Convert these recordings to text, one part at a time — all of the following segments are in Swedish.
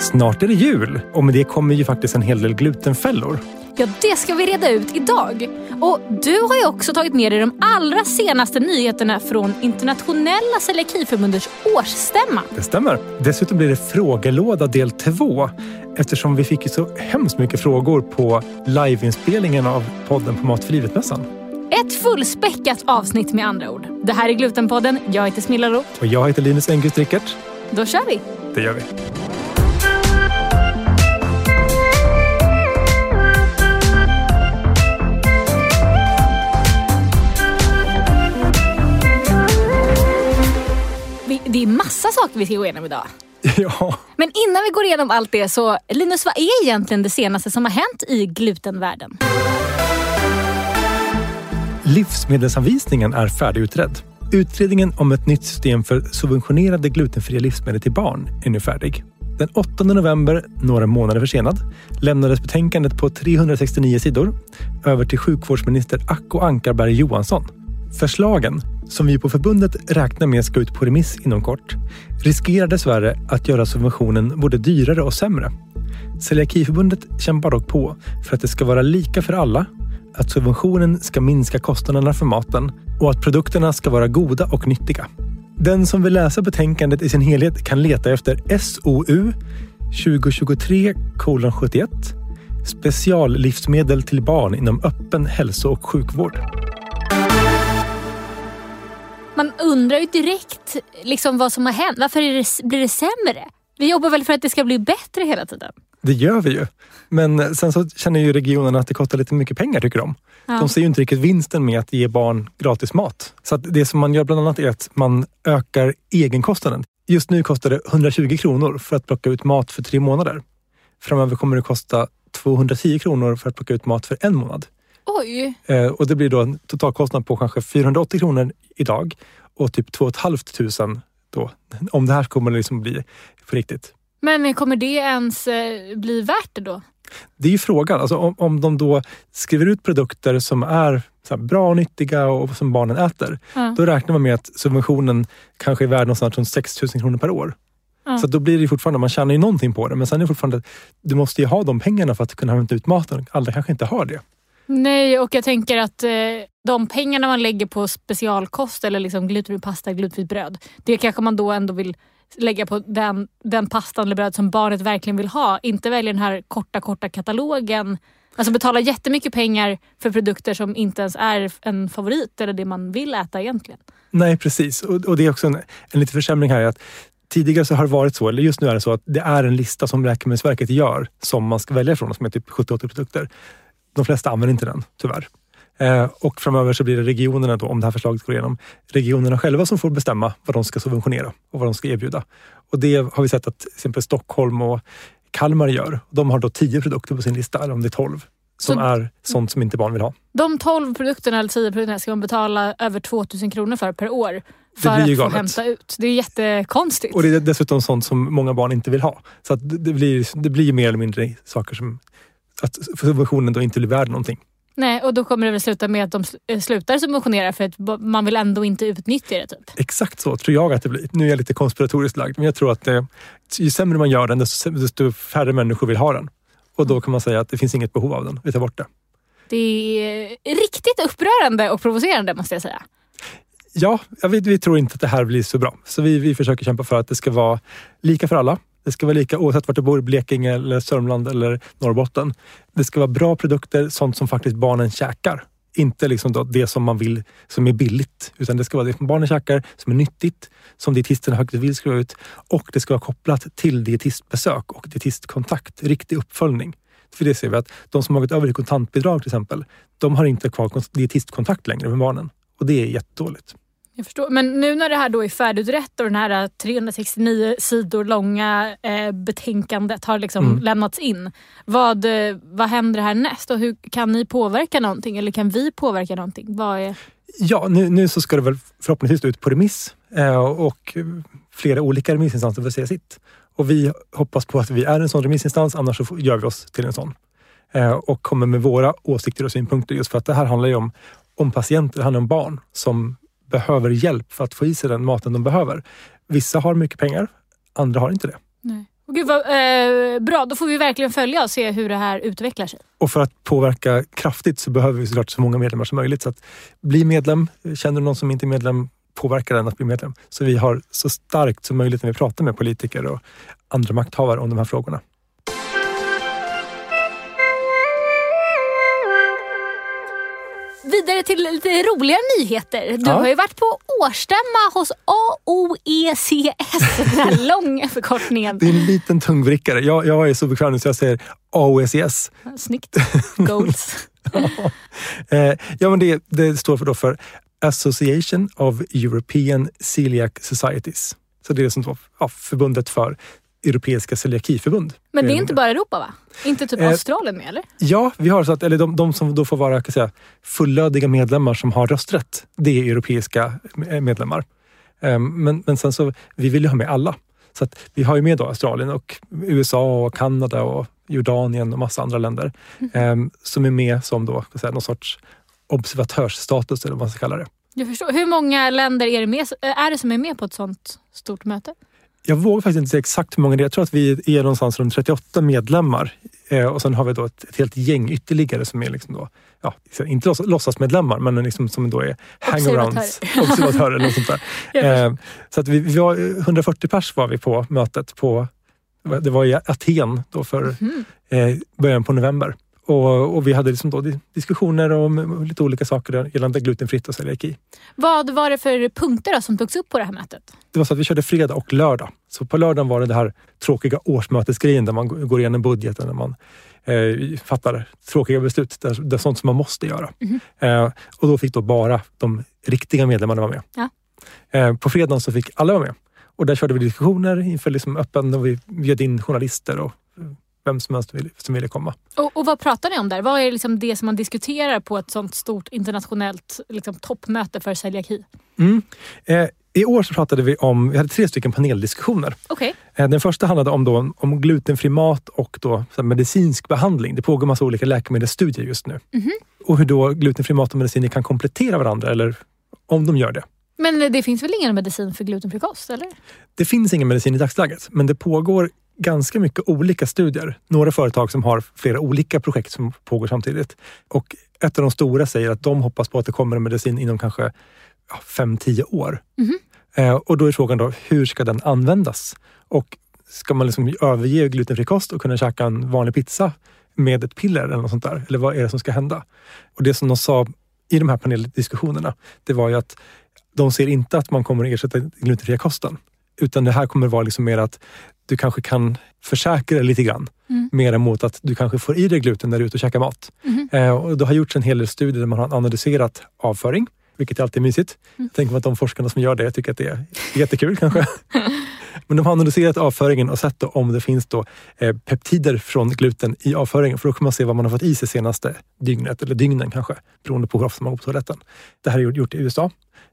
Snart är det jul och med det kommer ju faktiskt en hel del glutenfällor. Ja, det ska vi reda ut idag. Och du har ju också tagit med dig de allra senaste nyheterna från Internationella Celiakiförbundets årsstämma. Det stämmer. Dessutom blir det frågelåda del två eftersom vi fick ju så hemskt mycket frågor på liveinspelningen av podden på Mat för livet-mässan. Ett fullspäckat avsnitt med andra ord. Det här är Glutenpodden. Jag heter Smilla Roth. Och jag heter Linus Engqvist Rickert. Då kör vi! Det gör vi. Det är massa saker vi ska gå igenom idag. Ja, Men innan vi går igenom allt det så, Linus, vad är egentligen det senaste som har hänt i glutenvärlden? livsmedelsanvisningen är färdigutredd. Utredningen om ett nytt system för subventionerade glutenfria livsmedel till barn är nu färdig. Den 8 november, några månader försenad, lämnades betänkandet på 369 sidor över till sjukvårdsminister Acko Ankarberg Johansson. Förslagen, som vi på förbundet räknar med ska ut på remiss inom kort, riskerar dessvärre att göra subventionen både dyrare och sämre. Celiakiförbundet kämpar dock på för att det ska vara lika för alla, att subventionen ska minska kostnaderna för maten och att produkterna ska vara goda och nyttiga. Den som vill läsa betänkandet i sin helhet kan leta efter SOU 2023 71 Speciallivsmedel till barn inom öppen hälso och sjukvård. Man undrar ju direkt liksom vad som har hänt. Varför det, blir det sämre? Vi jobbar väl för att det ska bli bättre hela tiden? Det gör vi ju. Men sen så känner ju regionerna att det kostar lite mycket pengar tycker de. Ja. De ser ju inte riktigt vinsten med att ge barn gratis mat. Så att det som man gör bland annat är att man ökar egenkostnaden. Just nu kostar det 120 kronor för att plocka ut mat för tre månader. Framöver kommer det kosta 210 kronor för att plocka ut mat för en månad. Oj! Eh, och det blir då en totalkostnad på kanske 480 kronor idag och typ 2 500 då. Om det här kommer det liksom bli på riktigt. Men kommer det ens eh, bli värt det då? Det är ju frågan. Alltså om, om de då skriver ut produkter som är bra och nyttiga och som barnen äter. Ja. Då räknar man med att subventionen kanske är värd någonstans runt 6 000 kronor per år. Ja. Så då blir det fortfarande, man tjänar ju någonting på det. Men sen är det fortfarande, du måste ju ha de pengarna för att kunna hämta ut maten. Alla kanske inte har det. Nej, och jag tänker att eh, de pengarna man lägger på specialkost eller liksom glutenfri pasta, glutenfritt bröd. Det kanske man då ändå vill lägga på den, den pastan eller bröd som barnet verkligen vill ha. Inte välja den här korta, korta katalogen. Alltså betala jättemycket pengar för produkter som inte ens är en favorit eller det man vill äta egentligen. Nej, precis. Och, och det är också en, en liten försämring här. Att tidigare så har det varit så, eller just nu är det så att det är en lista som Läkemedelsverket gör som man ska välja ifrån, som är typ 70-80 produkter. De flesta använder inte den, tyvärr. Eh, och framöver så blir det regionerna, då, om det här förslaget går igenom, regionerna själva som får bestämma vad de ska subventionera och vad de ska erbjuda. Och det har vi sett att till exempel Stockholm och Kalmar gör. De har då 10 produkter på sin lista, eller om det är 12, som Så- är sånt som inte barn vill ha. De 12 produkterna eller 10 produkterna ska man betala över 2000 kronor för per år. För att få galet. hämta ut. Det är jättekonstigt. Och det är dessutom sånt som många barn inte vill ha. Så det blir, det blir mer eller mindre saker som att subventionen då inte blir värd någonting. Nej, och då kommer det väl sluta med att de eh, slutar subventionera för att man vill ändå inte utnyttja det. Typ. Exakt så tror jag att det blir. Nu är jag lite konspiratoriskt lagd, men jag tror att det, ju sämre man gör den, desto, desto färre människor vill ha den. Och då kan man säga att det finns inget behov av den. Vi tar bort det. Det är riktigt upprörande och provocerande måste jag säga. Ja, vet, vi tror inte att det här blir så bra. Så vi, vi försöker kämpa för att det ska vara lika för alla. Det ska vara lika oavsett vart du bor, Blekinge, eller Sörmland eller Norrbotten. Det ska vara bra produkter, sånt som faktiskt barnen käkar. Inte liksom då det som man vill, som är billigt. Utan det ska vara det som barnen käkar, som är nyttigt, som dietisterna faktiskt vill skriva ut. Och det ska vara kopplat till dietistbesök och dietistkontakt. Riktig uppföljning. För det ser vi att de som har gått över till kontantbidrag till exempel, de har inte kvar dietistkontakt längre med barnen. Och det är jättedåligt. Jag förstår. Men nu när det här då är färdigutrett och den här eh, 369 sidor långa eh, betänkandet har liksom Mm. lämnats in. Vad, eh, vad händer härnäst och hur kan ni påverka någonting? Eller kan vi påverka någonting? Vad är... Ja, nu, nu så ska det väl förhoppningsvis ut på remiss eh, och eh, flera olika remissinstanser får säga sitt. Och vi hoppas på att vi är en sån remissinstans, annars så gör vi oss till en sån. Eh, och kommer med våra åsikter och synpunkter just för att det här handlar ju om, om patienter, det handlar om barn som behöver hjälp för att få i sig den maten de behöver. Vissa har mycket pengar, andra har inte det. Nej. Gud vad eh, bra, då får vi verkligen följa och se hur det här utvecklar sig. Och för att påverka kraftigt så behöver vi såklart så många medlemmar som möjligt. Så att bli medlem. Känner du någon som inte är medlem, påverka den att bli medlem. Så vi har så starkt som möjligt när vi pratar med politiker och andra makthavare om de här frågorna. Vidare till lite roligare nyheter. Du Ja. har ju varit på årsstämma hos AOECS, den här långa förkortningen. Det är en liten tungvrickare. Jag, jag är så bekväm nu så jag säger AOECS. Snyggt. Goals. Eh, ja, men det, det står för, då för Association of European Celiac Societies. Så det är som ja, förbundet för Europeiska celiakiförbund. Men det är inte bara Europa va? Inte typ Eh, Australien med eller? Ja, vi har så att, eller de, de som då får vara säga, fullödiga medlemmar som har rösträtt, det är europeiska eh, medlemmar. Ehm, Men, men sen så, vi vill ju ha med alla. Så att vi har ju med då Australien och USA och Kanada och Jordanien och massa andra länder ehm, som är med som då, säga, någon sorts observatörsstatus eller vad man ska kalla det. Jag förstår. Hur många länder är det, med, är det som är med på ett sånt stort möte? Jag vågar faktiskt inte säga exakt hur många det är. Jag tror att vi är någonstans runt 38 medlemmar. Eh, och sen har vi då ett, ett helt gäng ytterligare som är liksom då, ja, inte låts- låtsasmedlemmar, men liksom som då är hangarounds, observatörer eller något sånt där. Eh, så att vi, vi var 140 pers var vi på mötet på, det var i Aten då för Mhm. eh, början på november. Och, och vi hade liksom då di- diskussioner om lite olika saker gällande glutenfritt och celiaki. Vad var det för punkter då som togs upp på det här mötet? Det var så att vi körde fredag och lördag. Så på lördagen var det det här tråkiga årsmötesgrejen där man går igenom budgeten, där man eh, fattar tråkiga beslut. Där, där sånt som man måste göra. Mhm. Eh, och då fick då bara de riktiga medlemmarna vara med. Ja. Eh, på fredagen så fick alla vara med. Och där körde vi diskussioner inför liksom öppen och vi bjöd in journalister och vem som helst som ville komma. Och, och vad pratar ni om där? Vad är liksom det som man diskuterar på ett sånt stort internationellt liksom, toppmöte för celiaki? Mm. Eh, I år så pratade vi om, vi hade tre stycken paneldiskussioner. Okej. Eh, Den första handlade om, då, om glutenfri mat och då, medicinsk behandling. Det pågår massa olika läkemedelsstudier just nu. Mhm. Och hur då glutenfri mat och mediciner kan komplettera varandra eller om de gör det. Men det finns väl ingen medicin för glutenfri kost? Eller? Det finns ingen medicin i dagsläget, men det pågår ganska mycket olika studier. Några företag som har flera olika projekt som pågår samtidigt. Och ett av de stora säger att de hoppas på att det kommer en medicin inom kanske ja, 5-10 år. Mhm. Eh, och då är frågan då, hur ska den användas? Och ska man liksom överge glutenfri kost och kunna käka en vanlig pizza med ett piller eller något sånt där? Eller vad är det som ska hända? Och det som de sa i de här paneldiskussionerna, det var ju att de ser inte att man kommer att ersätta glutenfria kosten. Utan det här kommer vara liksom mer att du kanske kan försäkra dig lite grann. Mm. Mer emot att du kanske får i dig gluten när du är ute och käkar mat. Mhm. Eh, och det har gjorts en hel del studier där man har analyserat avföring, vilket är alltid mysigt. Mm. Tänker man att de forskarna som gör det tycker att det är jättekul kanske. Men de har analyserat avföringen och sett om det finns då eh, peptider från gluten i avföringen. För då kan man se vad man har fått i sig senaste dygnet, eller dygnen kanske, beroende på hur ofta man går på toaletten. Det här är gjort- i USA.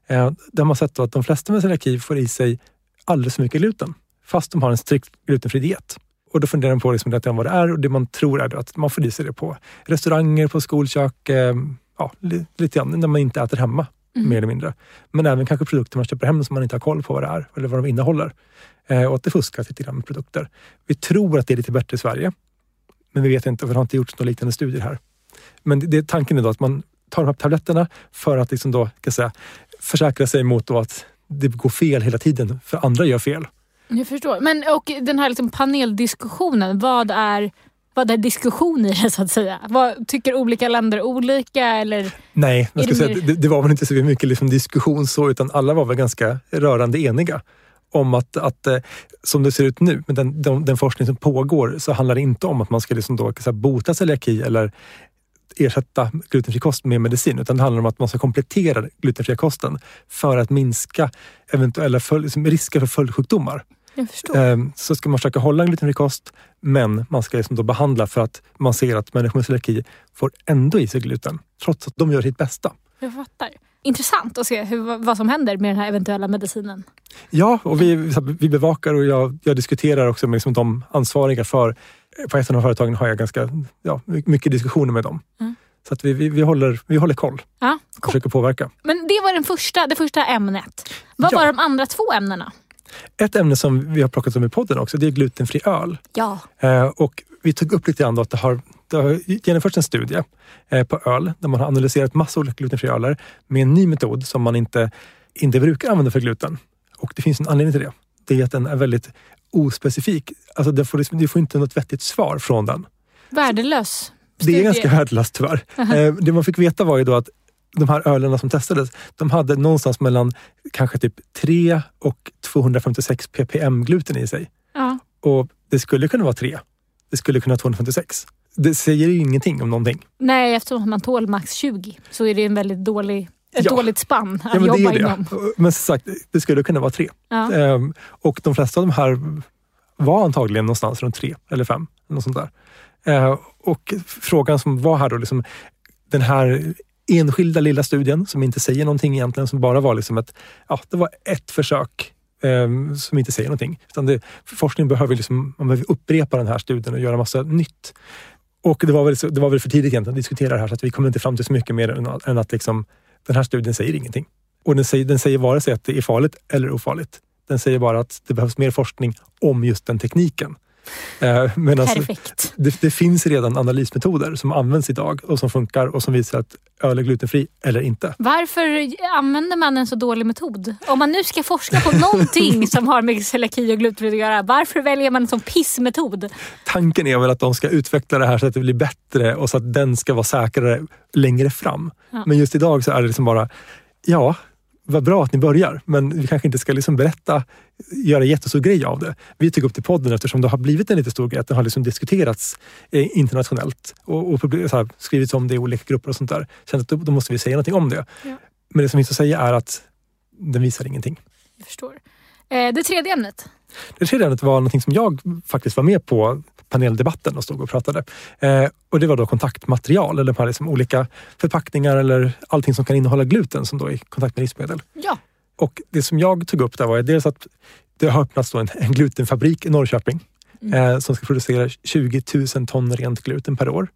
Eh, där har man sett att de flesta med celiaki får i sig alldeles för mycket gluten, fast de har en strikt glutenfri diet. Och då funderar de på liksom lite vad det är och det man tror är att man får i sig det på restauranger, på skolkök, eh, ja, li- lite grann när man inte äter hemma, Mhm. mer eller mindre. Men även kanske produkter man köper hem som man inte har koll på vad det är eller vad de innehåller. Eh, och att det fuskas lite grann med produkter. Vi tror att det är lite bättre i Sverige, men vi vet inte för det har inte gjorts några liknande studier här. Men det, det, tanken är då att man tar de här tabletterna för att liksom då, kan säga, försäkra sig mot då att det går fel hela tiden, för andra gör fel. Jag förstår. Men och den här liksom paneldiskussionen, vad är, vad är diskussion i det så att säga? Vad, tycker olika länder olika eller? Nej, jag det säga, det, det var väl inte så mycket liksom diskussion så, utan alla var väl ganska rörande eniga om att, att eh, som det ser ut nu, med den, den, den forskning som pågår, så handlar det inte om att man ska liksom då, jag säga, bota celiaki eller ersätta glutenfri kost med medicin, utan det handlar om att man ska komplettera den glutenfria kosten för att minska eventuella liksom risker för följdsjukdomar. Ehm, Så ska man försöka hålla en glutenfri kost, men man ska liksom då behandla för att man ser att människor med celiaki får ändå i sig gluten, trots att de gör sitt bästa. Jag fattar. Intressant att se hur, vad som händer med den här eventuella medicinen. Ja, och vi, vi bevakar och jag, jag diskuterar också med liksom de ansvariga för... På ett av de företagen har jag ganska ja, mycket diskussioner med dem. Mm. Så att vi, vi, vi, håller, vi håller koll Ja, och försöker påverka. Men det var den första, det första ämnet. Vad Ja. var de andra två ämnena? Ett ämne som vi har plockat om i podden också, det är glutenfri öl. Ja. Eh, och vi tog upp lite grann att det har, det har genomförts en studie eh, på öl där man har analyserat massa olika glutenfria öler med en ny metod som man inte, inte brukar använda för gluten. Och det finns en anledning till det. Det är att den är väldigt ospecifik. Alltså det får, liksom, det får inte något vettigt svar från den. Värdelös Det är ganska värdelöst tyvärr. Eh, det man fick veta var ju då att de här ölerna som testades, de hade någonstans mellan kanske typ 3 och 256 ppm gluten i sig. Ja. Och det skulle kunna vara 3. Det skulle kunna vara 256. Det säger ju ingenting om någonting. Nej, eftersom man tål max 20 så är det en väldigt dålig, ett Ja. dåligt spann att Ja, men det jobba inom. det. Men som sagt, det skulle kunna vara 3. Ja. Ehm, och de flesta av de här var antagligen någonstans runt 3 eller 5. Något sånt där. Ehm, och frågan som var här då, liksom, den här enskilda lilla studien som inte säger någonting egentligen, som bara var liksom ett, ja, det var ett försök ehm, som inte säger någonting. Utan det, forskning behöver liksom, man behöver upprepa den här studien och göra massa nytt. Och det var väl, det var väl för tidigt egentligen att diskutera det här så att vi kommer inte fram till så mycket mer än att, än att liksom, den här studien säger ingenting. Och den säger, den säger vare sig att det är farligt eller ofarligt. Den säger bara att det behövs mer forskning om just den tekniken. Eh, men alltså, Perfekt. det, det finns redan analysmetoder som används idag och som funkar och som visar att öl är glutenfri eller inte. Varför använder man en så dålig metod? Om man nu ska forska på någonting som har med celiaki och glutenfritt att göra, varför väljer man en sån pissmetod? Tanken är väl att de ska utveckla det här så att det blir bättre och så att den ska vara säkrare längre fram. Ja. Men just idag så är det liksom bara, ja, vad bra att ni börjar, men vi kanske inte ska liksom berätta, göra jättestor grej av det. Vi tog upp det i podden eftersom det har blivit en lite stor grej, att det har liksom diskuterats eh, internationellt och, och så här, skrivits om det i olika grupper och sånt där. Kände att då, då måste vi säga någonting om det. Ja. Men det som finns att säga är att den visar ingenting. Jag förstår. Eh, det tredje ämnet. Det tredje ämnet var någonting som jag faktiskt var med på paneldebatten och stod och pratade. Eh, och det var då kontaktmaterial, eller de här liksom olika förpackningar eller allting som kan innehålla gluten som då är i kontakt med livsmedel. Ja. Och det som jag tog upp där var dels att det har öppnats en, en glutenfabrik i Norrköping eh, som ska producera 20 000 ton rent gluten per år.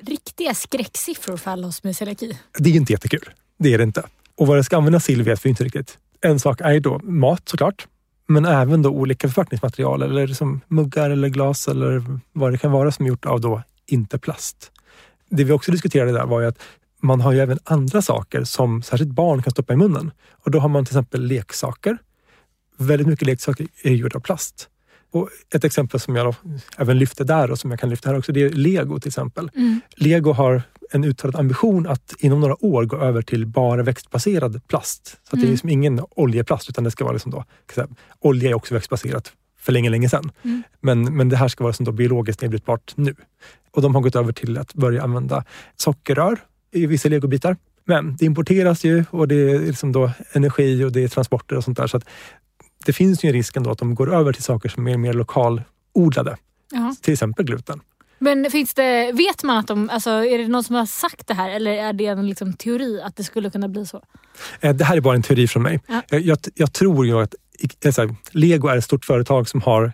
Riktiga skräcksiffror för alla oss med celiaki. Det är inte jättekul. Det är det inte. Och vad det ska användas till vet vi inte riktigt. En sak är då mat såklart, men även då olika förpackningsmaterial eller som muggar eller glas eller vad det kan vara som är gjort av då inte plast. Det vi också diskuterade där var ju att man har ju även andra saker som särskilt barn kan stoppa i munnen. Och då har man till exempel leksaker. Väldigt mycket leksaker är gjorda av plast. Och ett exempel som jag även lyfte där och som jag kan lyfta här också, det är Lego till exempel. Mm. Lego har en uttalad ambition att inom några år gå över till bara växtbaserad plast. Så att det är Mm. liksom ingen oljeplast utan det ska vara liksom då, säga, olja är också växtbaserat för länge, länge sedan. Mm. Men, men det här ska vara som då biologiskt nedbrytbart nu. Och de har gått över till att börja använda sockerrör i vissa legobitar. Men det importeras ju och det är liksom då energi och det är transporter och sånt där. Så att det finns ju en risk ändå att de går över till saker som är mer lokalodlade. Ja. Till exempel gluten. Men finns det, vet man att de, alltså, är det någon som har sagt det här eller är det en liksom, teori att det skulle kunna bli så? Eh, Det här är bara en teori från mig. Ja. Jag, jag, jag tror ju att eh, här, Lego är ett stort företag som har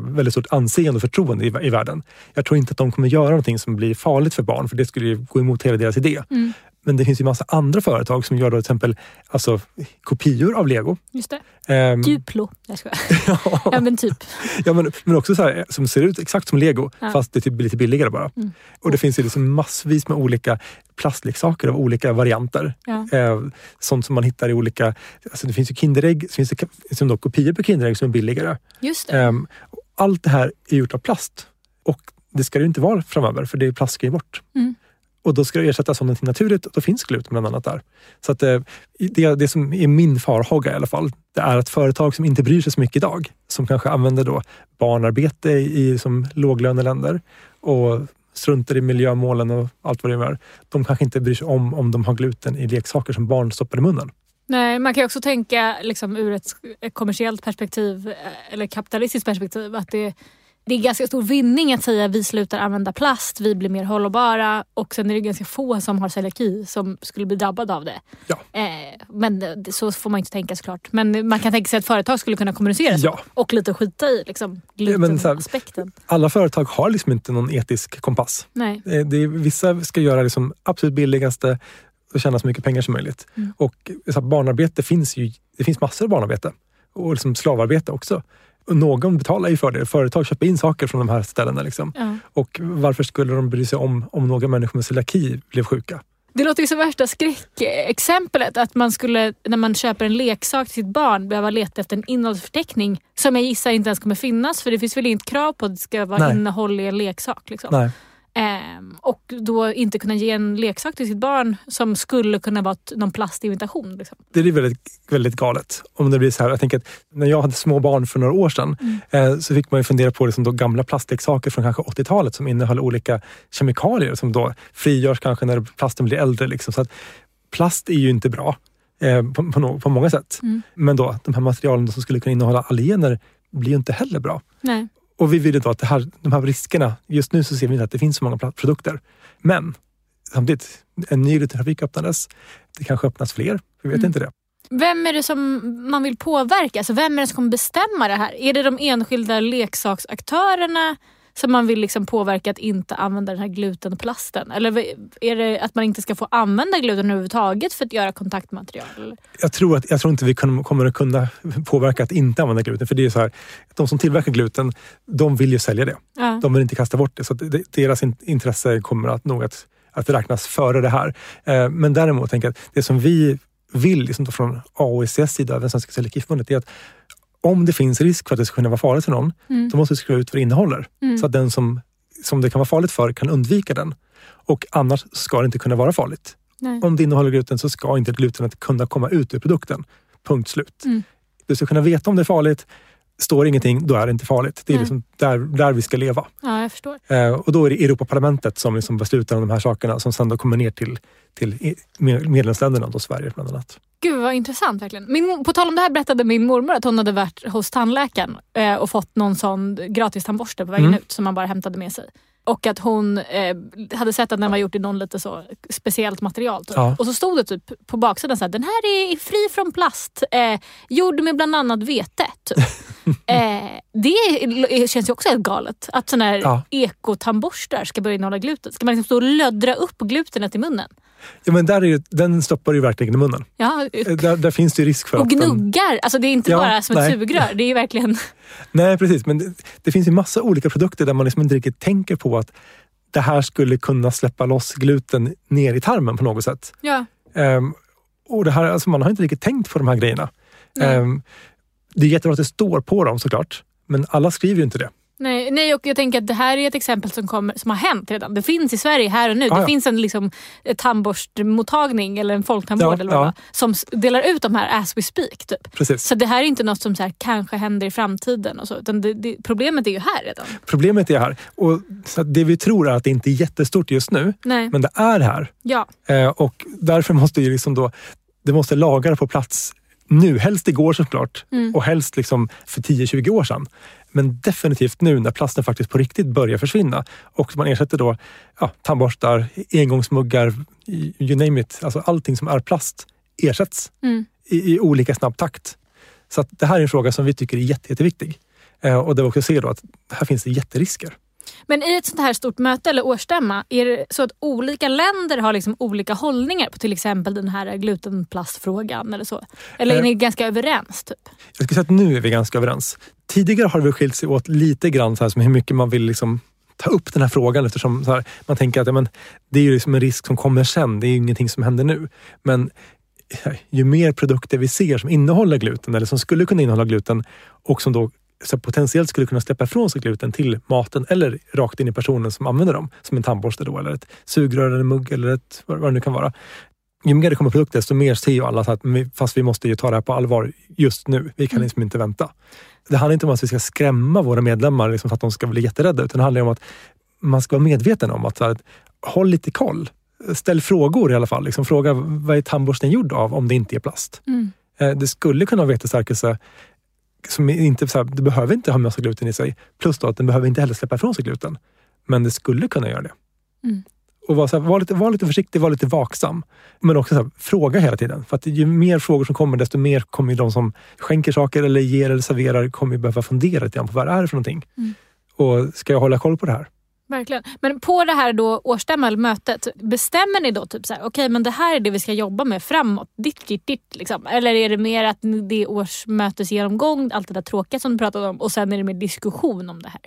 väldigt stort anseende och förtroende i, i världen. Jag tror inte att de kommer göra någonting som blir farligt för barn, för det skulle ju gå emot hela deras idé. Mm. Men det finns ju massa andra företag som gör då till exempel alltså, kopior av Lego. Just det. Ehm, Duplo. Jag skojar. ja men typ. ja, men, men också så här, som ser ut exakt som Lego, Ja. fast det är typ lite billigare bara. Mm. Och det finns ju liksom massvis med olika plastleksaker av olika varianter. Ja. Eh, sånt som man hittar i olika... Alltså det finns ju Kinderägg, så finns det ka- som då kopior på Kinderägg som är billigare. Just det. Och allt det här är gjort av plast. Och det ska det ju inte vara framöver, för det plast ska ju bort. Mm. Och då ska det ersättas av någonting naturligt och då finns gluten bland annat där. Så att, eh, det, det som är min farhåga i alla fall, det är att företag som inte bryr sig så mycket idag, som kanske använder då barnarbete i, som låglöneländer och struntar i miljömålen och allt vad det är, de kanske inte bryr sig om om de har gluten i leksaker som barn stoppar i munnen. Nej, man kan också tänka liksom, ur ett kommersiellt perspektiv eh, eller kapitalistiskt perspektiv att det, det är ganska stor vinning att säga vi slutar använda plast, vi blir mer hållbara och sen är det ganska få som har celiaki som skulle bli drabbade av det. Ja. Eh, men det, så får man inte tänka såklart. Men man kan tänka sig att företag skulle kunna kommunicera så Ja. och lite skita i liksom, Ja, glutenaspekten. Alla företag har liksom inte någon etisk kompass. Nej. Eh, Det är, vissa ska göra liksom absolut billigaste och tjäna så mycket pengar som möjligt. Mm. Och så barnarbete finns ju, det finns massor av barnarbete. och liksom slavarbete också. Någon betalar ju för det. Företag köper in saker från de här ställena. Liksom. Ja. Och varför skulle de bry sig om om några människor med celiaki blev sjuka? Det låter ju som värsta skräckexemplet. Att man skulle, när man köper en leksak till sitt barn, behöva leta efter en innehållsförteckning som jag gissar inte ens kommer finnas. För det finns väl inget krav på att det ska vara Nej. innehåll i en leksak. Liksom. Nej. Ehm, och då inte kunna ge en leksak till sitt barn som skulle kunna vara någon plastimitation. Liksom. Det är väldigt, väldigt galet. Om det blir så här, jag tänker att när jag hade små barn för några år sedan eh, så fick man ju fundera på liksom då gamla plastleksaker från kanske 80-talet som innehöll olika kemikalier som då frigörs kanske när plasten blir äldre. Liksom. Så att plast är ju inte bra eh, på, på, på många sätt. Mm. Men då, de här materialen som skulle kunna innehålla allergener blir ju inte heller bra. Nej. Och vi vill då att här, de här riskerna, just nu så ser vi inte att det finns så många produkter. Men samtidigt, en ny trafik öppnades. Det kanske öppnas fler, vi vet Mm. inte det. Vem är det som man vill påverka? Alltså vem är det som kommer bestämma det här? Är det de enskilda leksaksaktörerna som man vill liksom påverka att inte använda den här glutenplasten? Eller är det att man inte ska få använda gluten överhuvudtaget för att göra kontaktmaterial? Jag tror, att, jag tror inte vi kommer att kunna påverka att inte använda gluten. För det är så här, de som tillverkar gluten, de vill ju sälja det. Ja. De vill inte kasta bort det. Så deras in- intresse kommer att nog att, att räknas före det här. Eh, men däremot tänker jag att det som vi vill liksom från AOICs sida, även Svenska Celiakiförbundet, är att om det finns risk för att det ska kunna vara farligt för någon, Mm. då måste vi skriva ut vad det innehåller. Mm. Så att den som, som det kan vara farligt för kan undvika den. Och annars ska det inte kunna vara farligt. Nej. Om det innehåller gluten så ska inte glutenet kunna komma ut ur produkten. Punkt slut. Mm. Du ska kunna veta om det är farligt. Står ingenting, då är det inte farligt. Det är Nej. liksom där, där vi ska leva. Ja, jag förstår. Eh, och då är det Europaparlamentet som liksom beslutar om de här sakerna som sen då kommer ner till, till medlemsländerna, då Sverige bland annat. Gud vad intressant verkligen. Min, på tal om det här berättade min mormor att hon hade varit hos tandläkaren eh, och fått någon sån gratis tandborste på vägen Mm. ut som man bara hämtade med sig. Och att hon eh, hade sett att den var gjord i någon lite så speciellt material. Typ. Ja. Och så stod det typ på baksidan så här, den här är fri från plast, eh, gjord med bland annat vete. Typ. eh, det känns ju också helt galet. Att såna här Ja. ekotandborstar ska börja innehålla gluten. Ska man liksom stå och löddra upp glutenet i munnen? Ja, men där är den stoppar ju verkligen i munnen. Ja, Eh, Där, där finns det risk för och att den, gnuggar. Alltså det är inte Ja, bara som ett nej. sugrör. Det är verkligen... Nej, precis. Men det, det finns ju massa olika produkter där man liksom inte riktigt tänker på att det här skulle kunna släppa loss gluten ner i tarmen på något sätt. Ja. Ehm, och det här, alltså man har inte riktigt tänkt på de här grejerna. Ehm, det är jättebra att det står på dem såklart, men alla skriver ju inte det. Nej, nej, och jag tänker att det här är ett exempel som, kommer, som har hänt redan. Det finns i Sverige här och nu. Ah, det ja. finns en liksom, tandborstmottagning eller en folktandvård Ja, eller vad ja. som delar ut de här as we speak. Typ. Precis. Så det här är inte något som så här, kanske händer i framtiden. Och så, utan det, det, problemet är ju här redan. Problemet är här. Och så det vi tror är att det inte är jättestort just nu, Nej. men det är här. Ja. Eh, och därför måste ju liksom då, det måste lagar på plats nu. Helst igår såklart Mm. och helst liksom för 10-20 år sedan. Men definitivt nu när plasten faktiskt på riktigt börjar försvinna och man ersätter då ja, tandborstar, engångsmuggar, you name it. Alltså allting som är plast ersätts Mm. i, i olika snabb takt. Så det här är en fråga som vi tycker är jätte, jätteviktig. Eh, och där vi också ser då att här finns det jätterisker. Men i ett sånt här stort möte eller årsstämma, är det så att olika länder har liksom olika hållningar på till exempel den här glutenplastfrågan? Eller så? Eller är Eh. ni ganska överens? Typ? Jag skulle säga att nu är vi ganska överens. Tidigare har det väl skilt sig åt lite grann så här, som hur mycket man vill liksom ta upp den här frågan eftersom här, man tänker att ja, men, det är ju liksom en risk som kommer sen. Det är ju ingenting som händer nu. Men eh, ju mer produkter vi ser som innehåller gluten eller som skulle kunna innehålla gluten och som då så potentiellt skulle kunna släppa ifrån sig gluten till maten eller rakt in i personen som använder dem. Som en tandborste då, eller ett sugrör eller en mugg eller ett, vad vad det nu kan vara. Ju mer det kommer produkter desto mer ser ju alla att fast vi måste ju ta det här på allvar just nu. Vi kan Mm. liksom inte vänta. Det handlar inte om att vi ska skrämma våra medlemmar liksom för att de ska bli jätterädda utan det handlar om att man ska vara medveten om att, här, att håll lite koll. Ställ frågor i alla fall. Liksom, fråga vad är tandborsten gjord av om det inte är plast? Mm. Eh, Det skulle kunna vara vetestärkelse som inte, så här, det behöver inte ha massa gluten i sig. Plus då att den behöver inte heller släppa ifrån sig gluten. Men det skulle kunna göra det. Mm. Och var, så här, var, lite, var lite försiktig, var lite vaksam. Men också så här, fråga hela tiden. För att ju mer frågor som kommer, desto mer kommer de som skänker saker eller ger eller serverar kommer behöva fundera lite grann på vad det är för någonting. Mm. Och ska jag hålla koll på det här? Verkligen. Men på det här då årsstämman, eller mötet, bestämmer ni då typ så här, okej okay, men det här är det vi ska jobba med framåt, ditt, ditt, ditt. Liksom. Eller är det mer att det är årsmötesgenomgång, allt det där tråkiga som du pratade om och sen är det mer diskussion om det här?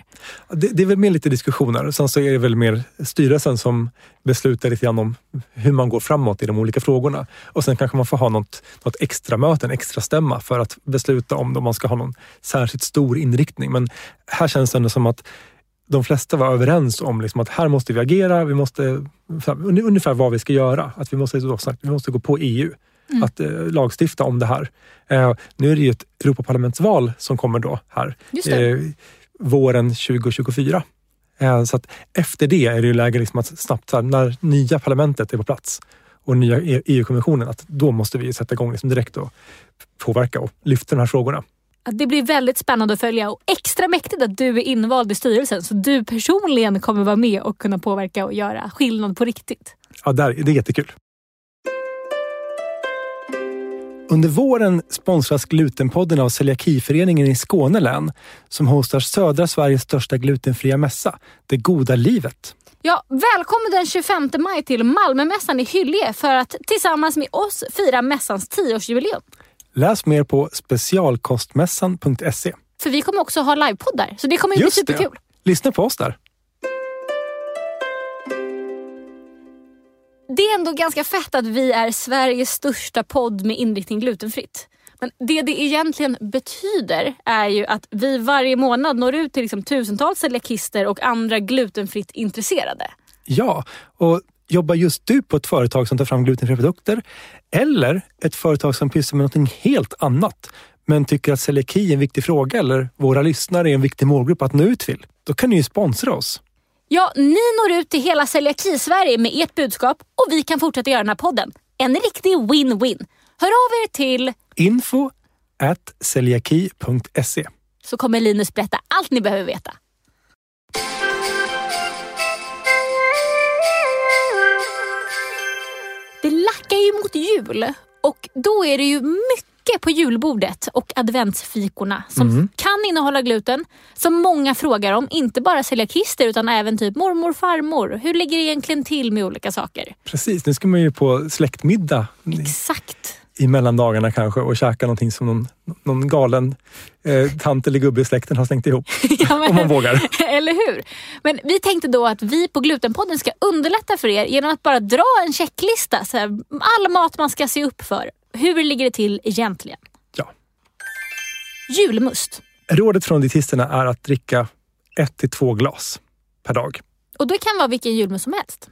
Det, det är väl mer lite diskussioner. Sen så är det väl mer styrelsen som beslutar lite grann om hur man går framåt i de olika frågorna. Och sen kanske man får ha något, något extra möte, en extra stämma för att besluta om man ska ha någon särskilt stor inriktning. Men här känns det ändå som att de flesta var överens om liksom att här måste vi agera. Vi måste, ungefär vad vi ska göra. Att vi måste, vi måste gå på EU. Mm. Att eh, lagstifta om det här. Eh, nu är det ju ett Europaparlamentsval som kommer då här eh, våren 2024. Eh, så att efter det är det ju läge liksom att snabbt, här, när nya parlamentet är på plats och nya EU-kommissionen, att då måste vi sätta igång liksom direkt och påverka och lyfta de här frågorna. Det blir väldigt spännande att följa och extra mäktigt att du är invald i styrelsen så du personligen kommer vara med och kunna påverka och göra skillnad på riktigt. Ja, det är jättekul. Under våren sponsras Glutenpodden av Celiakiföreningen i Skåne län som hostar södra Sveriges största glutenfria mässa, Det goda livet. Ja, välkommen den 25 maj till Malmömässan i Hyllie för att tillsammans med oss fira mässans 10-årsjubileum. Läs mer på specialkostmässan.se. För vi kommer också ha livepoddar, så det kommer ju bli superkul. Det. Lyssna på oss där. Det är ändå ganska fett att vi är Sveriges största podd med inriktning glutenfritt. Men det det egentligen betyder är ju att vi varje månad når ut till liksom tusentals celiakister och andra glutenfritt intresserade. Ja, och Jobbar just du på ett företag som tar fram glutenfria produkter eller ett företag som pysslar med något helt annat men tycker att celiaki är en viktig fråga eller våra lyssnare är en viktig målgrupp att nå ut till? Då kan ni ju sponsra oss. Ja, ni når ut till hela celiaki-Sverige med ert budskap och vi kan fortsätta göra den här podden. En riktig win-win. Hör av er till info at celiaki.se så kommer Linus berätta allt ni behöver veta. Mot jul och då är det ju mycket på julbordet och adventsfikorna som mm. kan innehålla gluten. Som många frågar om, inte bara celiakister utan även typ mormor, farmor. Hur ligger det egentligen till med olika saker? Precis, nu ska man ju på släktmiddag. Exakt i mellandagarna kanske och käka någonting som någon, någon galen eh, tant eller gubbe i släkten har slängt ihop. ja, men, om man vågar. Eller hur? Men vi tänkte då att vi på Glutenpodden ska underlätta för er genom att bara dra en checklista. Så här, all mat man ska se upp för. Hur ligger det till egentligen? Ja. Julmust. Rådet från dietisterna är att dricka ett till två glas per dag. Och det kan vara vilken julmust som helst?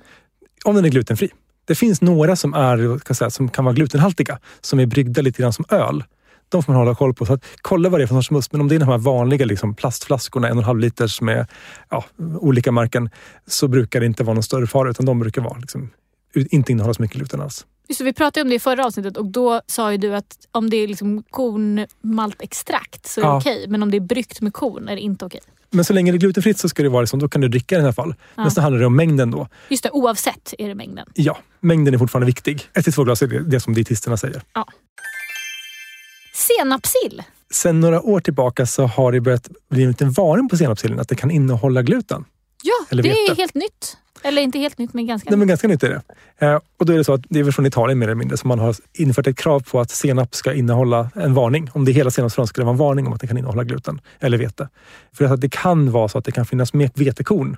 Om den är glutenfri. Det finns några som, är, kan, säga, som kan vara glutenhaltiga, som är bryggda lite grann som öl. De får man hålla koll på. Så att, kolla vad det är för sorts must. Men om det är de här vanliga liksom, plastflaskorna, en och en halv liters med ja, olika märken, så brukar det inte vara någon större fara. Utan de brukar vara, liksom, inte innehålla så mycket gluten alls. Just vi pratade om det i förra avsnittet och då sa ju du att om det är liksom kornmaltextrakt så är det ja. okej. Men om det är bryggt med korn är det inte okej. Men så länge det är glutenfritt så ska det vara så. Då kan du dricka i alla fall. Ja. Men så handlar det om mängden då. Just det, oavsett är det mängden. Ja, mängden är fortfarande viktig. Ett till två glas är det, det som dietisterna säger. Ja. Senapssill. Sen några år tillbaka så har det börjat bli en liten varning på senapssillen att det kan innehålla gluten. Ja, det är helt nytt. Eller inte helt nytt, men ganska nytt. Men ganska nytt är det. Eh, och då är det så att det är från Italien mer eller mindre som man har infört ett krav på att senap ska innehålla en varning. Om det är hela senapsfrön ska det vara en varning om att det kan innehålla gluten eller vete. För att det kan vara så att det kan finnas med vetekorn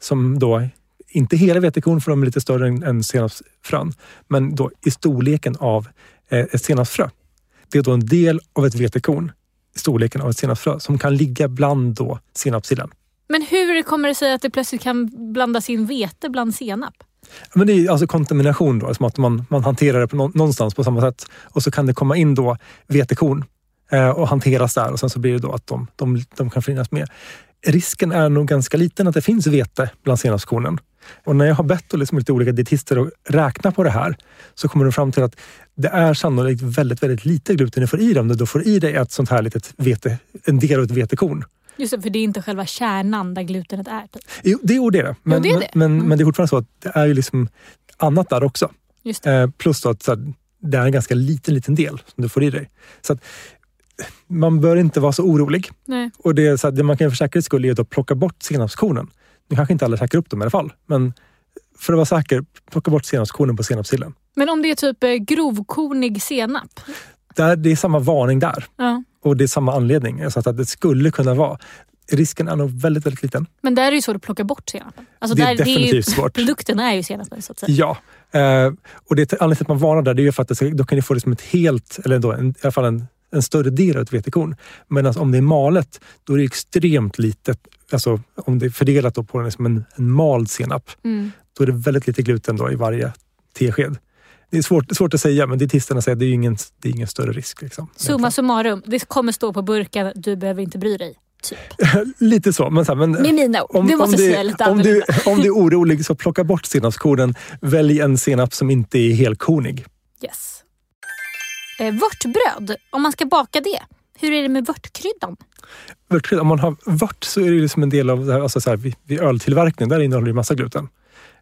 som då inte hela vetekorn för de är lite större än, än senapsfrön, men då i storleken av eh, ett senapsfrö. Det är då en del av ett vetekorn storleken av ett senapsfrö som kan ligga bland då senapssillen. Men hur kommer det sig att det plötsligt kan blandas in vete bland senap? Men det är alltså kontamination, då, som att man, man hanterar det på någonstans på samma sätt. Och så kan det komma in då vetekorn eh, och hanteras där och sen så blir det då att de, de, de kan finnas med. Risken är nog ganska liten att det finns vete bland senapskornen. Och när jag har bett liksom lite olika dietister att räkna på det här så kommer de fram till att det är sannolikt väldigt, väldigt lite gluten du får i dig om du får i dig ett sånt här litet vete, en del av ett vetekorn. Just det, för det är inte själva kärnan där glutenet är? Typ. Jo, det är det. Men, jo, det, är det. Men, mm. men det är fortfarande så att det är ju liksom annat där också. Just eh, plus att så här, det är en ganska liten, liten del som du får i dig. Så att, man bör inte vara så orolig. Nej. Och det, så här, det man kan för säkerhets skull är att plocka bort senapskornen. Nu kanske inte alla käkar upp dem i alla fall, men för att vara säker, plocka bort senapskornen på senapssillen. Men om det är typ eh, grovkornig senap? Där, det är samma varning där Ja. Och det är samma anledning. Alltså att det skulle kunna vara. Risken är nog väldigt, väldigt liten. Men där är det ju svårt att plocka bort senapen. Alltså Det är där, definitivt är ju, svårt. Produkten är ju senapen så att säga. Ja, eh, och det anledningen till att man varnar där det är ju för att det då kan ni få det som ett helt, eller då, en, i alla fall en, en större del av ett vetekorn. Medan om det är malet, då är det extremt litet. Alltså om det är fördelat på liksom en, en mald senap, Mm. då är det väldigt lite gluten då i varje tesked. Det är svårt, svårt att säga, men dietisterna säger att det är ingen, det är ingen större risk. Liksom, Summa summarum, det kommer stå på burken, du behöver inte bry dig. Typ. Lite så, men, så här, men Med mina ord. du måste det- säga lite om, du, om du är orolig, så plocka bort senapskornen. Välj en senap som inte är helkornig. Yes. Eh, vörtbröd, om man ska baka det, hur är det med vörtkryddan? Vörtkrydda, om man har vört så är det liksom en del av det här, alltså så här, vid, vid öltillverkning, där innehåller det massa gluten.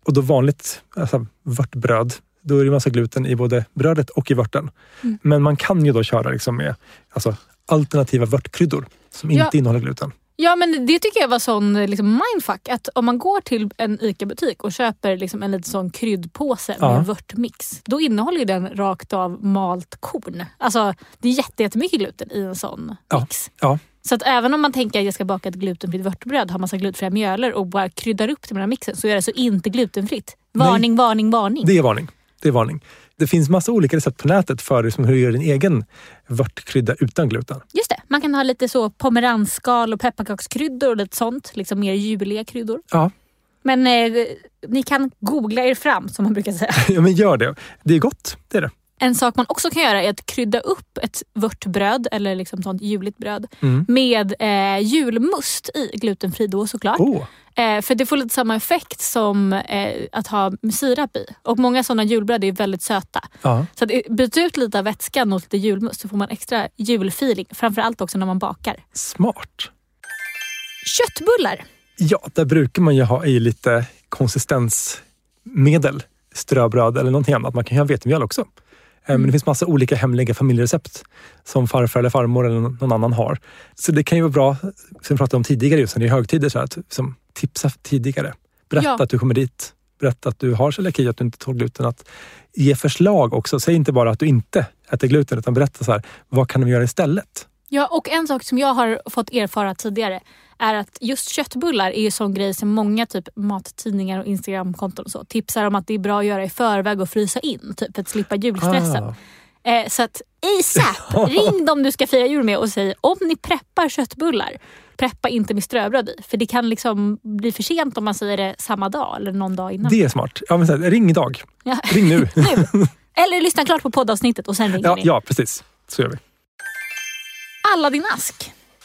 Och då vanligt alltså, vörtbröd, då är det massa gluten i både brödet och i vörten. Mm. Men man kan ju då köra liksom med alltså, alternativa vörtkryddor som inte Ja. innehåller gluten. Ja men det tycker jag var sån liksom mindfuck. Att om man går till en ICA-butik och köper liksom en liten sån kryddpåse Ja. med vörtmix. Då innehåller den rakt av malt korn. Alltså det är jätte- jättemycket gluten i en sån Ja. mix. Ja. Så att även om man tänker att jag ska baka ett glutenfritt vörtbröd, har massa glutenfria mjöler och bara kryddar upp det med den här mixen så är det alltså inte glutenfritt. Varning, varning, varning. Det är varning. Det är varning. Det finns massa olika recept på nätet för liksom hur du gör din egen vörtkrydda utan gluten. Just det, man kan ha lite så pomeransskal och pepparkakskryddor och lite sånt. Liksom mer juliga kryddor. Ja, Men eh, ni kan googla er fram som man brukar säga. ja men gör det. Det är gott, det är det. En sak man också kan göra är att krydda upp ett vörtbröd eller liksom sånt juligt bröd Mm. med eh, julmust i. Glutenfri då såklart. Oh, Eh, för det får lite samma effekt som eh, att ha sirap i. Och många sådana julbröd är väldigt söta. ja. Så att eh, byt ut lite av vätskan mot lite julmust så får man extra julfeeling. Framförallt också när man bakar. Smart. Köttbullar. Ja, där brukar man ju ha i lite konsistensmedel. Ströbröd eller någonting annat. Man kan ju ha vetemjöl också. Eh, Men Mm. det finns massa olika hemliga familjerecept som farfar eller farmor eller någon annan har. Så det kan ju vara bra, som vi pratade om tidigare, just när det är högtider, så här, att som, tipsa tidigare. Berätta Ja. att du kommer dit. Berätta att du har celiaki, att du inte tål gluten. Att ge förslag också. Säg inte bara att du inte äter gluten, utan berätta så här, vad kan de göra istället? Ja, och en sak som jag har fått erfara tidigare är att just köttbullar är ju sån grej som många typ mattidningar och Instagramkonton och så tipsar om att det är bra att göra i förväg och frysa in typ för att slippa julstressen. Ah. Eh, så att ASAP, ring dem du ska fira jul med och säg om ni preppar köttbullar, preppa inte med ströbröd i. För det kan liksom bli för sent om man säger det samma dag eller någon dag innan. Det är smart. Ja, men så här, ring idag. Ja. Ring nu. nu. Eller lyssna klart på poddavsnittet och sen ringer ja, ni. ja, precis. Så gör vi. Alla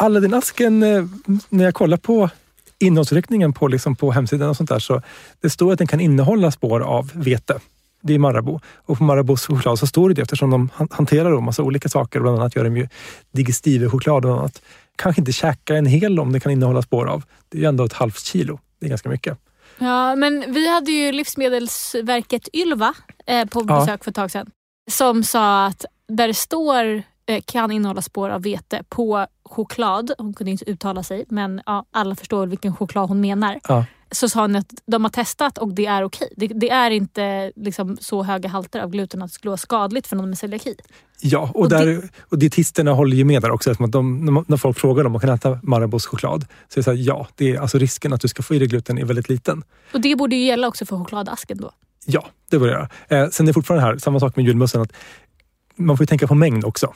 din ask. Aladdin-asken, eh, när jag kollar på innehållsförteckningen på, liksom på hemsidan och sånt där så det står att den kan innehålla spår av vete. Det är Marabou. Och på Marabous choklad så står det det eftersom de han- hanterar en massa olika saker. Bland annat gör de ju digestive-choklad och annat. Kanske inte käka en hel om det kan innehålla spår av. Det är ju ändå ett halvt kilo. Det är ganska mycket. Ja, men vi hade ju Livsmedelsverket Ylva eh, på Ja. besök för ett tag sedan. Som sa att där det står eh, kan innehålla spår av vete på choklad, hon kunde inte uttala sig men ja, alla förstår vilken choklad hon menar. Ja. Så sa hon att de har testat och det är okej. Det, det är inte liksom, så höga halter av gluten att det skulle vara skadligt för någon med celiaki. Ja, och, Och där, och dietisterna håller ju med där också. Att de, när folk frågar om man kan äta Marabous choklad så är det så här, ja, det är, alltså risken att du ska få i dig gluten är väldigt liten. Och det borde ju gälla också för chokladasken då. Ja, det bör jag göra. Eh, sen är det fortfarande här, samma sak med julmussen, att man får ju tänka på mängd också.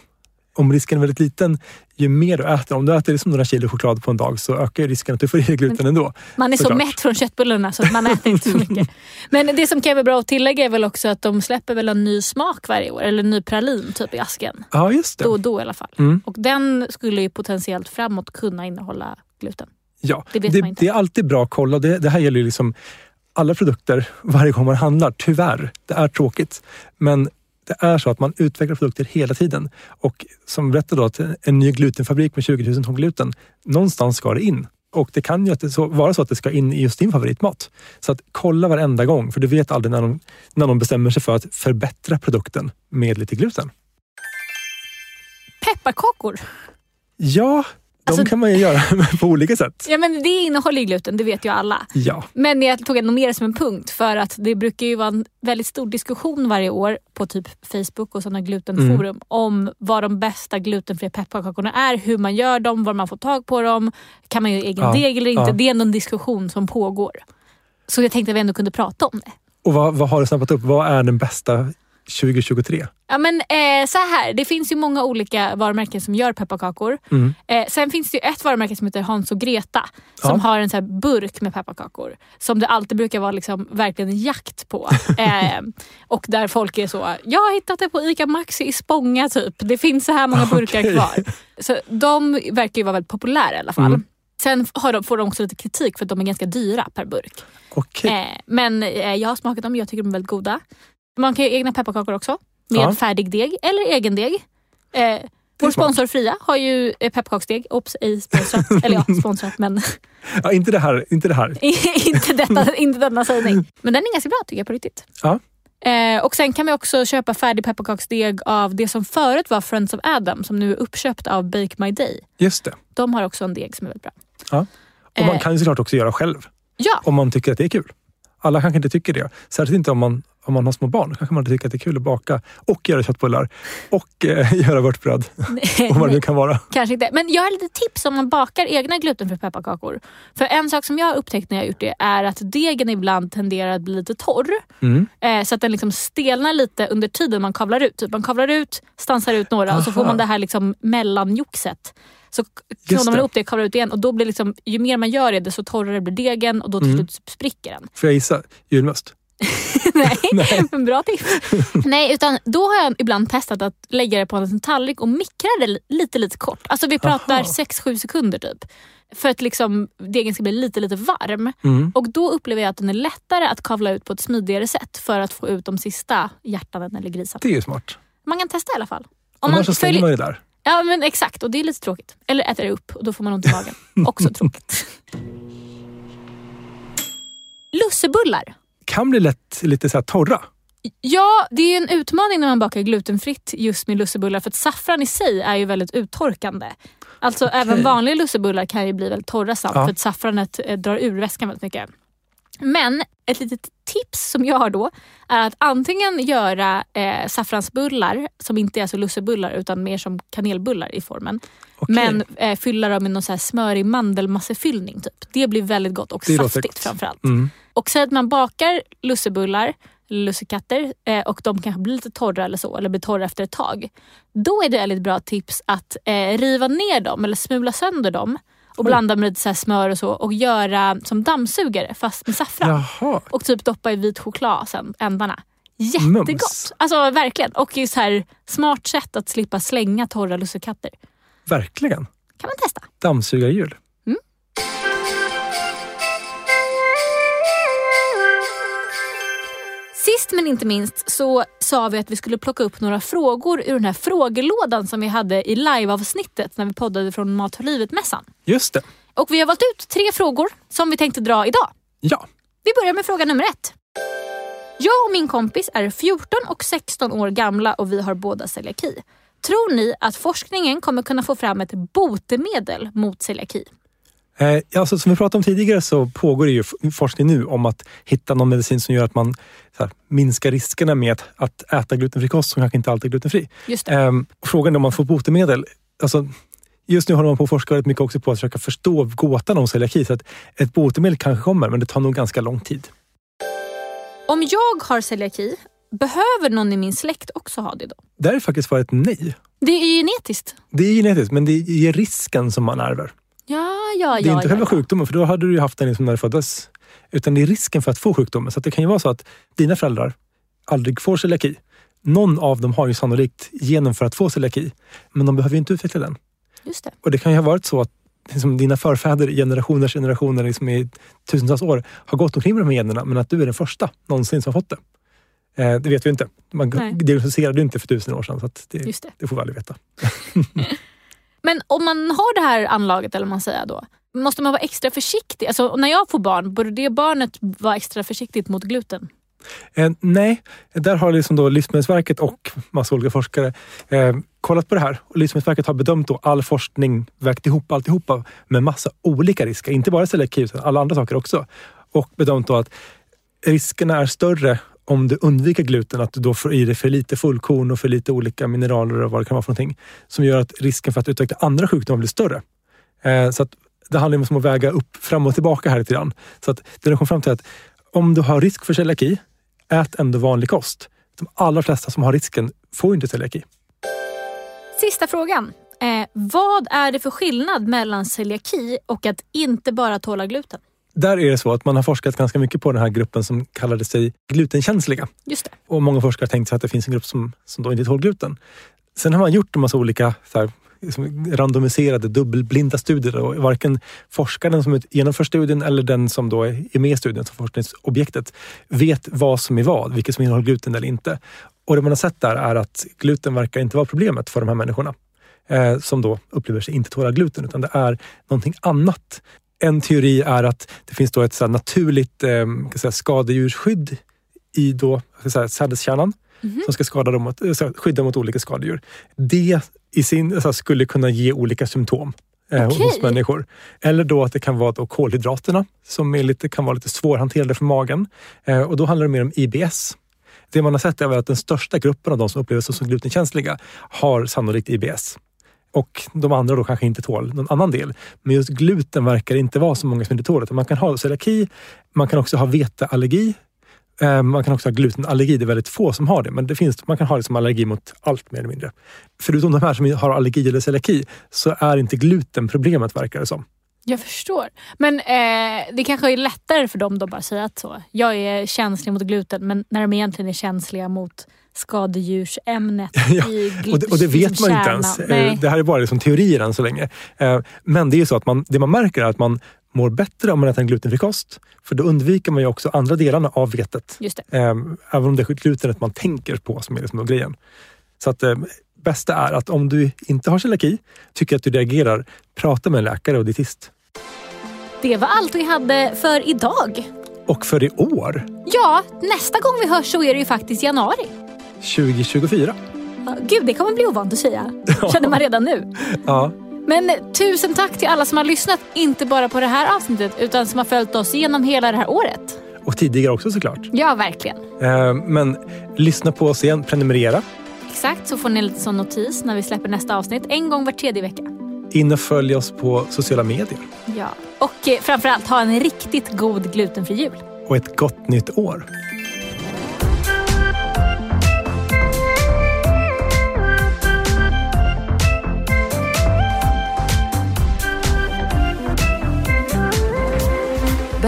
Om risken är väldigt liten, ju mer du äter, om du äter liksom några kilo choklad på en dag så ökar risken att du får i dig gluten ändå. Man är så Såklart. mätt från köttbullarna så man äter inte så mycket. Men det som kan vara bra att tillägga är väl också att de släpper väl en ny smak varje år. Eller en ny pralin typ i asken. Ja, just Då det. och då i alla fall. Mm. Och den skulle ju potentiellt framåt kunna innehålla gluten. Ja, Det det, det är alltid bra att kolla. Det, det här gäller ju liksom alla produkter varje gång man handlar. Tyvärr, det är tråkigt. Men det är så att man utvecklar produkter hela tiden. Och som berättade då, att en ny glutenfabrik med 20 000 ton gluten, någonstans ska det in. Och det kan ju att så, vara så att det ska in i just din favoritmat. Så att kolla varenda gång, för du vet aldrig när de, när de bestämmer sig för att förbättra produkten med lite gluten. Pepparkakor. Ja, Alltså- kan man ju göra på olika sätt. Ja men det innehåller ju gluten, det vet ju alla. Ja. Men jag tog ändå med det som en punkt för att det brukar ju vara en väldigt stor diskussion varje år på typ Facebook och sådana glutenforum Mm. om vad de bästa glutenfria pepparkakorna är, hur man gör dem, var man får tag på dem, kan man göra egen Ja, deg eller inte. ja. Det är ändå en diskussion som pågår. Så jag tänkte att vi ändå kunde prata om det. Och vad, vad har du snappat upp? Vad är den bästa 2023? Ja, men, eh, så här, det finns ju många olika varumärken som gör pepparkakor. Mm. Eh, sen finns det ju ett varumärke som heter Hans och Greta som Ja. har en så burk med pepparkakor. Som det alltid brukar vara liksom verkligen en jakt på. eh, och där folk är så, jag har hittat det på ICA Maxi i Spånga typ. Det finns så här många burkar Okej. kvar. Så de verkar ju vara väldigt populära i alla fall. Mm. Sen de, får de också lite kritik för att de är ganska dyra per burk. Okej. Eh, men eh, jag har smakat dem, jag tycker de är väldigt goda. Man kan göra egna pepparkakor också. Med Ja. färdig deg eller egen deg. Eh, vår sponsor Fria har ju eh, pepparkaksdeg. Oops, ej sponsrat. eller ja, sponsrat men Ja, inte det här. Inte det här. inte, detta, inte denna sägning. Men den är ganska bra tycker jag på riktigt. Ja. Eh, och Sen kan vi också köpa färdig pepparkaksdeg av det som förut var Friends of Adam som nu är uppköpt av Bake My Day. Just det. De har också en deg som är väldigt bra. Och man Eh. kan ju såklart också göra själv. Ja, Om man tycker att det är kul. Alla kanske inte tycker det. Särskilt inte om man, om man har små barn. kanske man tycker att det är kul att baka och göra köttbullar och eh, göra vörtbröd. och vad det nu kan vara. Kanske inte. Men jag har lite tips om man bakar egna glutenfria pepparkakor. För en sak som jag har upptäckt när jag har gjort det är att degen ibland tenderar att bli lite torr. Mm. Eh, så att den liksom stelnar lite under tiden man kavlar ut. Typ man kavlar ut, stansar ut några och så får Aha. man det här liksom mellanjoxet. Så knådar man ihop det och kavlar ut igen och då blir liksom, ju mer man gör det desto torrare blir degen och då till Mm. slut spricker den. Får jag gissa? Julmust? Nej, Nej. men bra tips. Nej, utan då har jag ibland testat att lägga det på en tallrik och mikra det li- lite, lite kort. Alltså vi pratar Aha. 6-7 sekunder typ. För att liksom degen ska bli lite, lite varm. Mm. Och då upplever jag att den är lättare att kavla ut på ett smidigare sätt för att få ut de sista hjärtanen eller grisarna. Det är ju smart. Man kan testa i alla fall. Om Annars så följer- man ju där. Ja men exakt och det är lite tråkigt. Eller äter det upp och då får man ont i magen. Också tråkigt. Lussebullar. Kan bli lätt lite så torra. Ja, det är en utmaning när man bakar glutenfritt just med lussebullar för att saffran i sig är ju väldigt uttorkande. Alltså även vanliga lussebullar kan ju bli väldigt torra snabbt Ja. för att saffranet eh, drar ur väskan väldigt mycket. Men ett litet tips som jag har då är att antingen göra eh, saffransbullar som inte är så lussebullar utan mer som kanelbullar i formen. Okej. Men eh, fylla dem med någon så här smörig mandelmassefyllning. Typ. Det blir väldigt gott och Det saftigt framförallt. Mm. Och säg att man bakar lussebullar, lussekatter och och de kanske blir lite torra eller så, eller blir torra efter ett tag. Då är det ett väldigt bra tips att eh, riva ner dem eller smula sönder dem och Oj. blanda med lite så smör och så och göra som dammsugare fast med saffran. Jaha. Och typ doppa i vit choklad sen, ändarna. Jättegott! Mums. Alltså verkligen. Och så här smart sätt att slippa slänga torra lussekatter. Verkligen. Kan man testa. Dammsugarhjul. Sist men inte minst så sa vi att vi skulle plocka upp några frågor ur den här frågelådan som vi hade i liveavsnittet när vi poddade från Mat för livet-mässan. Just det. Och vi har valt ut tre frågor som vi tänkte dra idag. Ja. Vi börjar med fråga nummer ett. Jag och min kompis är 14 och 16 år gamla och vi har båda celiaki. Tror ni att forskningen kommer kunna få fram ett botemedel mot celiaki? Eh, alltså, som vi pratade om tidigare så pågår det ju forskning nu om att hitta någon medicin som gör att man här, minskar riskerna med att, att äta glutenfri kost som kanske inte alltid är glutenfri. Just och frågan är om man får botemedel. Alltså, just nu håller man på att forska väldigt mycket också på att försöka förstå gåtan om celiaki. Så att ett botemedel kanske kommer, men det tar nog ganska lång tid. Om jag har celiaki, behöver någon i min släkt också ha det då? Där är faktiskt svaret nej. Det är genetiskt. Det är genetiskt, men det är risken som man ärver. Ja, ja, Det är ja. inte ja, själva ja. sjukdomen, för då hade du ju haft den liksom när du föddes. Utan det är risken för att få sjukdomen. Så det kan ju vara så att dina föräldrar aldrig får celiaki. Någon av dem har ju sannolikt genen för att få celiaki, men de behöver ju inte utveckla den. Just det. Och det kan ju ha varit så att liksom, dina förfäder generationers generationer liksom i tusentals år har gått omkring med de här generna, men att du är den första någonsin som har fått det. Eh, det vet vi inte. Man Nej. diagnostiserade inte för tusen år sedan, så det, det. det får vi aldrig veta. Men om man har det här anlaget, eller man säger då, måste man vara extra försiktig? Alltså, när jag får barn, borde det barnet vara extra försiktigt mot gluten? Eh, nej, där har liksom då Livsmedelsverket och massa olika forskare eh, kollat på det här och Livsmedelsverket har bedömt då all forskning, vägt ihop alltihopa med massa olika risker. Inte bara celiaki utan alla andra saker också. Och bedömt då att riskerna är större om du undviker gluten, att du då får i dig för lite fullkorn och för lite olika mineraler och vad det kan vara för någonting. Som gör att risken för att utveckla andra sjukdomar blir större. Eh, så att det handlar om att väga upp fram och tillbaka här lite grann. Så att det de kom fram till att om du har risk för celiaki, ät ändå vanlig kost. De allra flesta som har risken får inte celiaki. Sista frågan. Eh, vad är det för skillnad mellan celiaki och att inte bara tåla gluten? Där är det så att man har forskat ganska mycket på den här gruppen som kallade sig glutenkänsliga. Just det. Och många forskare har tänkt sig att det finns en grupp som, som då inte tål gluten. Sen har man gjort en massa olika så här, liksom randomiserade dubbelblinda studier och varken forskaren som genomför studien eller den som då är med i studien som forskningsobjektet vet vad som är vad, vilket som innehåller gluten eller inte. Och det man har sett där är att gluten verkar inte vara problemet för de här människorna eh, som då upplever sig inte tåla gluten, utan det är någonting annat. En teori är att det finns då ett så naturligt eh, säga, skadedjursskydd i då, sädeskärnan mm -hmm. som ska skada dem mot, skydda mot olika skadedjur. Det i sin, så skulle kunna ge olika symptom eh, okay. hos människor. Eller då att det kan vara då kolhydraterna som är lite, kan vara lite svårhanterade för magen. Eh, och då handlar det mer om IBS. Det man har sett är att den största gruppen av de som upplever sig som glutenkänsliga har sannolikt IBS. Och de andra då kanske inte tål någon annan del. Men just gluten verkar inte vara så många som inte tål det. Man kan ha celiaki, man kan också ha veteallergi, eh, man kan också ha glutenallergi. Det är väldigt få som har det, men det finns, man kan ha liksom allergi mot allt mer eller mindre. Förutom de här som har allergi eller celiaki så är inte gluten problemet verkar det som. Jag förstår. Men eh, det kanske är lättare för dem att bara säga att så. Jag är känslig mot gluten, men när de egentligen är känsliga mot skadedjursämnet ja, i och det, och det vet man inte ens. Eh, Nej. Det här är bara liksom teorier än så länge. Eh, men det är så att man, det man märker är att man mår bättre om man äter en glutenfri kost. För då undviker man ju också andra delarna av vetet. Ehm, även om det är glutenet man tänker på som är liksom grejen. Så att eh, bästa är att om du inte har celiaki, tycker att du reagerar, prata med en läkare och dietist. Det var allt vi hade för idag. Och för i år. Ja, nästa gång vi hörs så är det ju faktiskt januari. 2024. Gud, det kommer bli ovant att säga. Känner man redan nu. Ja. Men tusen tack till alla som har lyssnat, inte bara på det här avsnittet utan som har följt oss genom hela det här året. Och tidigare också såklart. Ja, verkligen. Eh, men lyssna på oss igen, prenumerera. Exakt, så får ni lite sån notis när vi släpper nästa avsnitt en gång var tredje vecka. In och följ oss på sociala medier. Ja, och eh, framförallt ha en riktigt god glutenfri jul. Och ett gott nytt år.